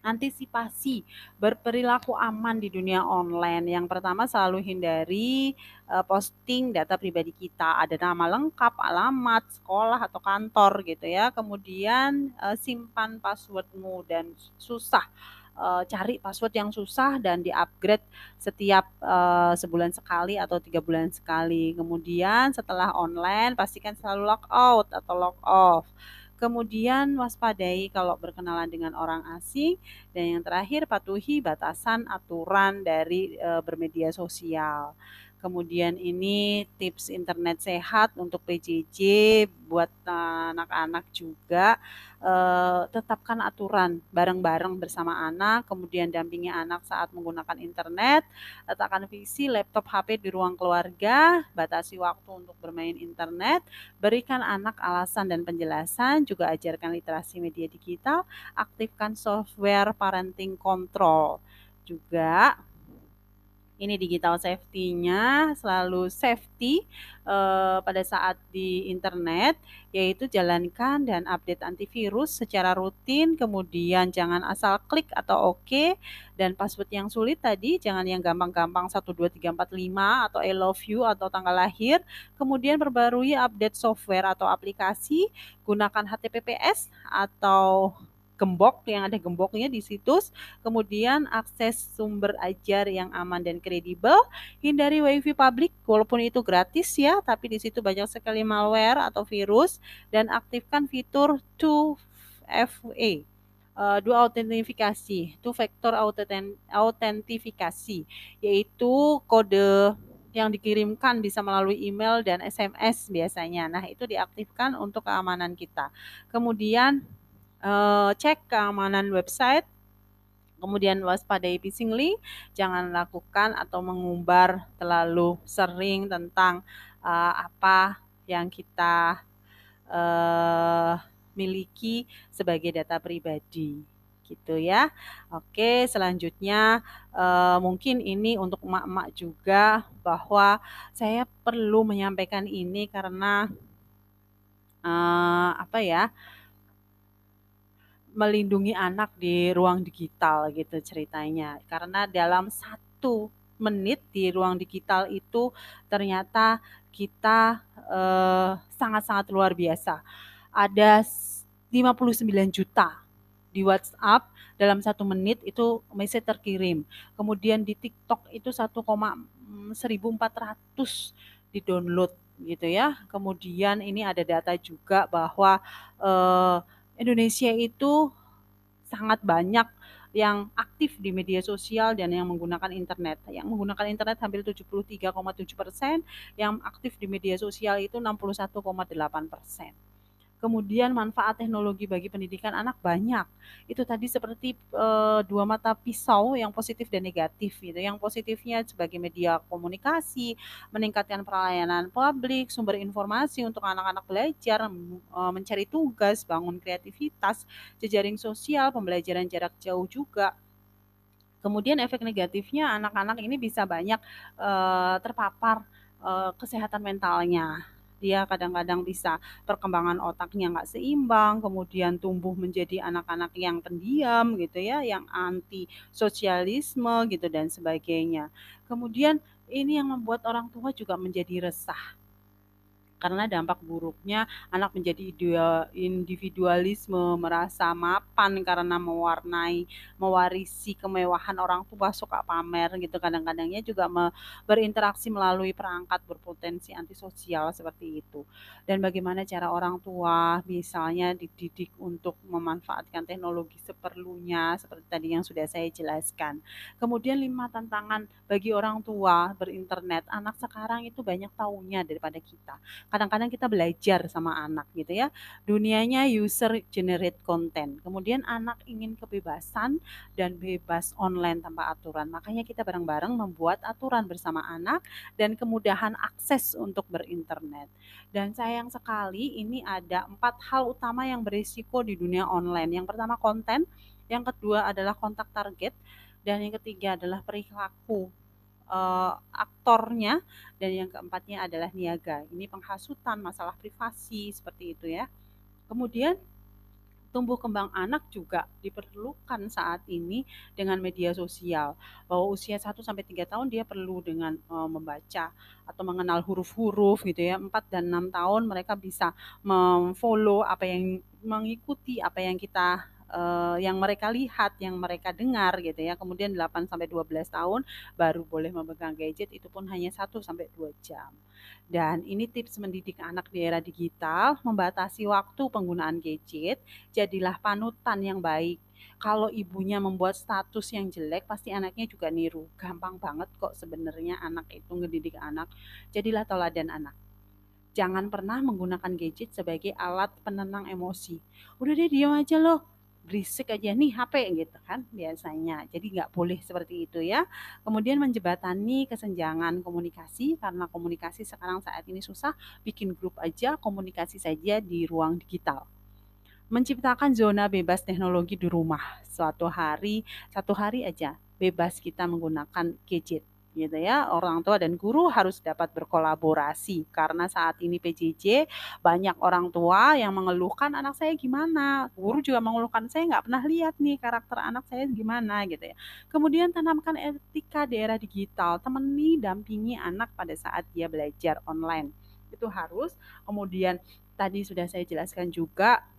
A: Antisipasi berperilaku aman di dunia online. Yang pertama selalu hindari uh, posting data pribadi kita, ada nama lengkap, alamat, sekolah atau kantor gitu ya. Kemudian uh, simpan passwordmu dan susah uh, cari password yang susah dan di-upgrade setiap uh, sebulan sekali atau tiga bulan sekali. Kemudian setelah online pastikan selalu log out atau log off. Kemudian waspadai kalau berkenalan dengan orang asing dan yang terakhir patuhi batasan aturan dari e, bermedia sosial. Kemudian ini tips internet sehat untuk PJJ buat anak-anak juga. Eh, tetapkan aturan bareng-bareng bersama anak, kemudian dampingi anak saat menggunakan internet, letakkan visi laptop HP di ruang keluarga, batasi waktu untuk bermain internet, berikan anak alasan dan penjelasan, juga ajarkan literasi media digital, aktifkan software parenting control. Juga ini digital safety-nya selalu safety uh, pada saat di internet, yaitu jalankan dan update antivirus secara rutin, kemudian jangan asal klik atau oke, okay, dan password yang sulit tadi jangan yang gampang-gampang 1, 2, 3, 4, 5 atau I love you atau tanggal lahir, kemudian perbarui update software atau aplikasi, gunakan HTTPS atau gembok yang ada gemboknya di situs, kemudian akses sumber ajar yang aman dan kredibel, hindari wifi publik walaupun itu gratis ya, tapi di situ banyak sekali malware atau virus dan aktifkan fitur 2FA uh, dua autentifikasi, two factor autentifikasi, yaitu kode yang dikirimkan bisa melalui email dan SMS biasanya. Nah, itu diaktifkan untuk keamanan kita. Kemudian uh, cek keamanan website, kemudian waspadai phishing link, jangan lakukan atau mengumbar terlalu sering tentang uh, apa yang kita uh, miliki sebagai data pribadi gitu ya. Oke, selanjutnya uh, mungkin ini untuk emak-emak juga bahwa saya perlu menyampaikan ini karena uh, apa ya? Melindungi anak di ruang digital gitu ceritanya. Karena dalam satu menit di ruang digital itu ternyata kita eh, sangat-sangat uh, luar biasa. Ada 59 juta di WhatsApp dalam satu menit itu message terkirim. Kemudian di TikTok itu 1,1400 di download gitu ya. Kemudian ini ada data juga bahwa eh, Indonesia itu sangat banyak yang aktif di media sosial dan yang menggunakan internet. Yang menggunakan internet hampir 73,7 persen, yang aktif di media sosial itu 61,8 persen. Kemudian manfaat teknologi bagi pendidikan anak banyak. Itu tadi seperti e, dua mata pisau yang positif dan negatif gitu. Yang positifnya sebagai media komunikasi, meningkatkan pelayanan publik, sumber informasi untuk anak-anak belajar, e, mencari tugas, bangun kreativitas, jejaring sosial, pembelajaran jarak jauh juga. Kemudian efek negatifnya anak-anak ini bisa banyak e, terpapar kesehatan mentalnya dia kadang-kadang bisa perkembangan otaknya nggak seimbang, kemudian tumbuh menjadi anak-anak yang pendiam gitu ya, yang anti sosialisme gitu dan sebagainya. Kemudian ini yang membuat orang tua juga menjadi resah karena dampak buruknya anak menjadi individualisme, merasa mapan karena mewarnai, mewarisi kemewahan orang tua suka pamer gitu. Kadang-kadangnya juga berinteraksi melalui perangkat berpotensi antisosial seperti itu. Dan bagaimana cara orang tua misalnya dididik untuk memanfaatkan teknologi seperlunya seperti tadi yang sudah saya jelaskan. Kemudian lima tantangan bagi orang tua berinternet. Anak sekarang itu banyak tahunya daripada kita kadang-kadang kita belajar sama anak gitu ya. Dunianya user generate content. Kemudian anak ingin kebebasan dan bebas online tanpa aturan. Makanya kita bareng-bareng membuat aturan bersama anak dan kemudahan akses untuk berinternet. Dan sayang sekali ini ada empat hal utama yang berisiko di dunia online. Yang pertama konten, yang kedua adalah kontak target, dan yang ketiga adalah perilaku uh, aktornya dan yang keempatnya adalah niaga. Ini penghasutan, masalah privasi seperti itu ya. Kemudian tumbuh kembang anak juga diperlukan saat ini dengan media sosial. Bahwa usia 1 sampai 3 tahun dia perlu dengan uh, membaca atau mengenal huruf-huruf gitu ya. 4 dan 6 tahun mereka bisa memfollow apa yang mengikuti apa yang kita uh, yang mereka lihat, yang mereka dengar gitu ya. Kemudian 8 sampai 12 tahun baru boleh memegang gadget itu pun hanya 1 sampai 2 jam. Dan ini tips mendidik anak di era digital, membatasi waktu penggunaan gadget, jadilah panutan yang baik. Kalau ibunya membuat status yang jelek, pasti anaknya juga niru. Gampang banget kok sebenarnya anak itu ngedidik anak. Jadilah teladan anak jangan pernah menggunakan gadget sebagai alat penenang emosi. Udah deh diam aja loh berisik aja nih HP gitu kan biasanya. Jadi nggak boleh seperti itu ya. Kemudian menjebatani kesenjangan komunikasi karena komunikasi sekarang saat ini susah, bikin grup aja komunikasi saja di ruang digital. Menciptakan zona bebas teknologi di rumah. Suatu hari, satu hari aja bebas kita menggunakan gadget gitu ya. Orang tua dan guru harus dapat berkolaborasi karena saat ini PJJ banyak orang tua yang mengeluhkan anak saya gimana, guru juga mengeluhkan saya nggak pernah lihat nih karakter anak saya gimana gitu ya. Kemudian tanamkan etika daerah digital, temani dampingi anak pada saat dia belajar online. Itu harus. Kemudian tadi sudah saya jelaskan juga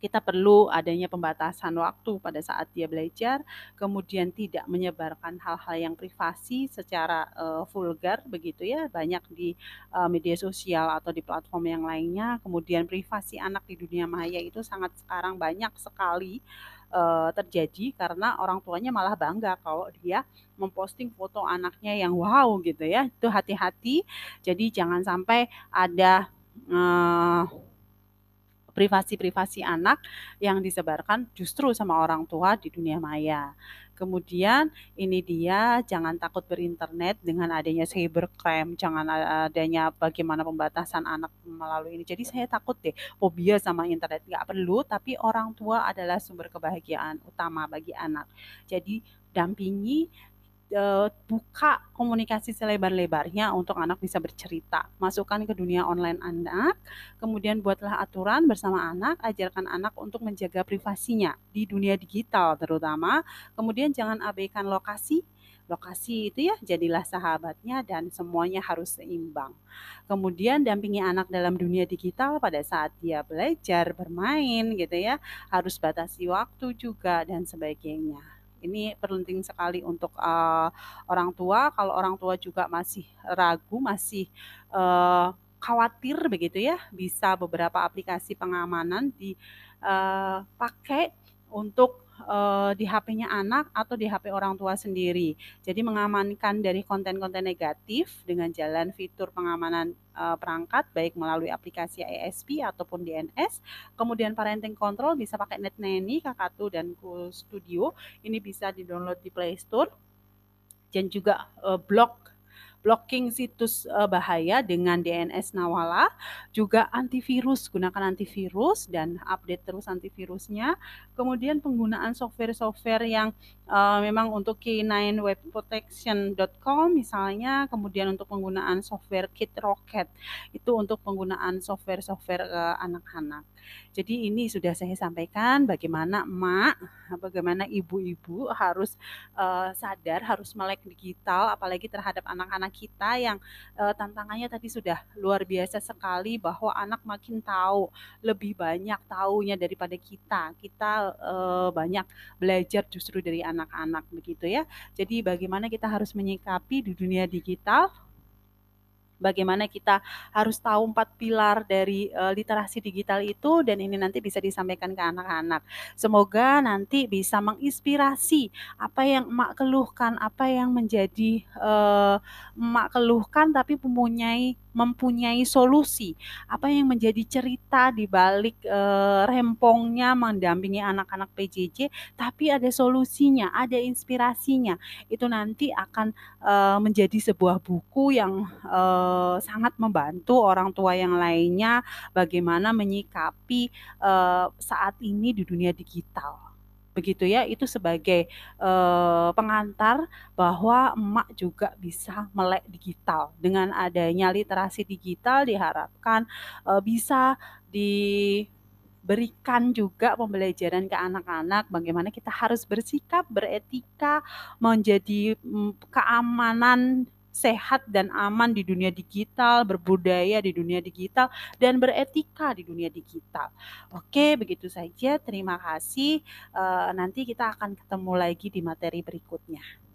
A: kita perlu adanya pembatasan waktu pada saat dia belajar, kemudian tidak menyebarkan hal-hal yang privasi secara uh, vulgar begitu ya, banyak di uh, media sosial atau di platform yang lainnya. Kemudian privasi anak di dunia maya itu sangat sekarang banyak sekali uh, terjadi karena orang tuanya malah bangga kalau dia memposting foto anaknya yang wow gitu ya. Itu hati-hati. Jadi jangan sampai ada uh, privasi-privasi anak yang disebarkan justru sama orang tua di dunia maya. Kemudian ini dia jangan takut berinternet dengan adanya cybercrime, jangan adanya bagaimana pembatasan anak melalui ini. Jadi saya takut deh fobia sama internet nggak perlu, tapi orang tua adalah sumber kebahagiaan utama bagi anak. Jadi dampingi uh, buka komunikasi selebar-lebarnya untuk anak bisa bercerita. Masukkan ke dunia online anak, kemudian buatlah aturan bersama anak, ajarkan anak untuk menjaga privasinya di dunia digital terutama. Kemudian jangan abaikan lokasi, lokasi itu ya jadilah sahabatnya dan semuanya harus seimbang. Kemudian dampingi anak dalam dunia digital pada saat dia belajar, bermain gitu ya. Harus batasi waktu juga dan sebagainya. Ini penting sekali untuk uh, orang tua. Kalau orang tua juga masih ragu, masih uh, khawatir begitu ya, bisa beberapa aplikasi pengamanan dipakai uh, untuk uh, di HP-nya anak atau di HP orang tua sendiri. Jadi mengamankan dari konten-konten negatif dengan jalan fitur pengamanan uh, perangkat baik melalui aplikasi ISP ataupun DNS. Kemudian parenting control bisa pakai NetNanny, Kakatu dan Studio. Ini bisa di-download di Play Store. Dan juga uh, blog blocking situs uh, bahaya dengan DNS Nawala, juga antivirus, gunakan antivirus dan update terus antivirusnya. Kemudian penggunaan software-software yang uh, memang untuk K9 Web Protection.com misalnya, kemudian untuk penggunaan software Kit Rocket itu untuk penggunaan software-software uh, anak-anak. Jadi ini sudah saya sampaikan bagaimana emak, bagaimana ibu-ibu harus uh, sadar, harus melek digital, apalagi terhadap anak-anak kita yang uh, tantangannya tadi sudah luar biasa sekali bahwa anak makin tahu lebih banyak tahunya daripada kita. Kita uh, banyak belajar justru dari anak-anak begitu ya. Jadi bagaimana kita harus menyikapi di dunia digital bagaimana kita harus tahu empat pilar dari uh, literasi digital itu dan ini nanti bisa disampaikan ke anak-anak. Semoga nanti bisa menginspirasi apa yang emak keluhkan, apa yang menjadi uh, emak keluhkan tapi mempunyai mempunyai solusi. Apa yang menjadi cerita di balik uh, rempongnya mendampingi anak-anak PJJ, tapi ada solusinya, ada inspirasinya. Itu nanti akan uh, menjadi sebuah buku yang uh, sangat membantu orang tua yang lainnya bagaimana menyikapi uh, saat ini di dunia digital begitu ya itu sebagai uh, pengantar bahwa emak juga bisa melek digital. Dengan adanya literasi digital diharapkan uh, bisa diberikan juga pembelajaran ke anak-anak bagaimana kita harus bersikap beretika menjadi um, keamanan sehat dan aman di dunia digital, berbudaya di dunia digital, dan beretika di dunia digital. Oke, begitu saja. Terima kasih. Uh, nanti kita akan ketemu lagi di materi berikutnya.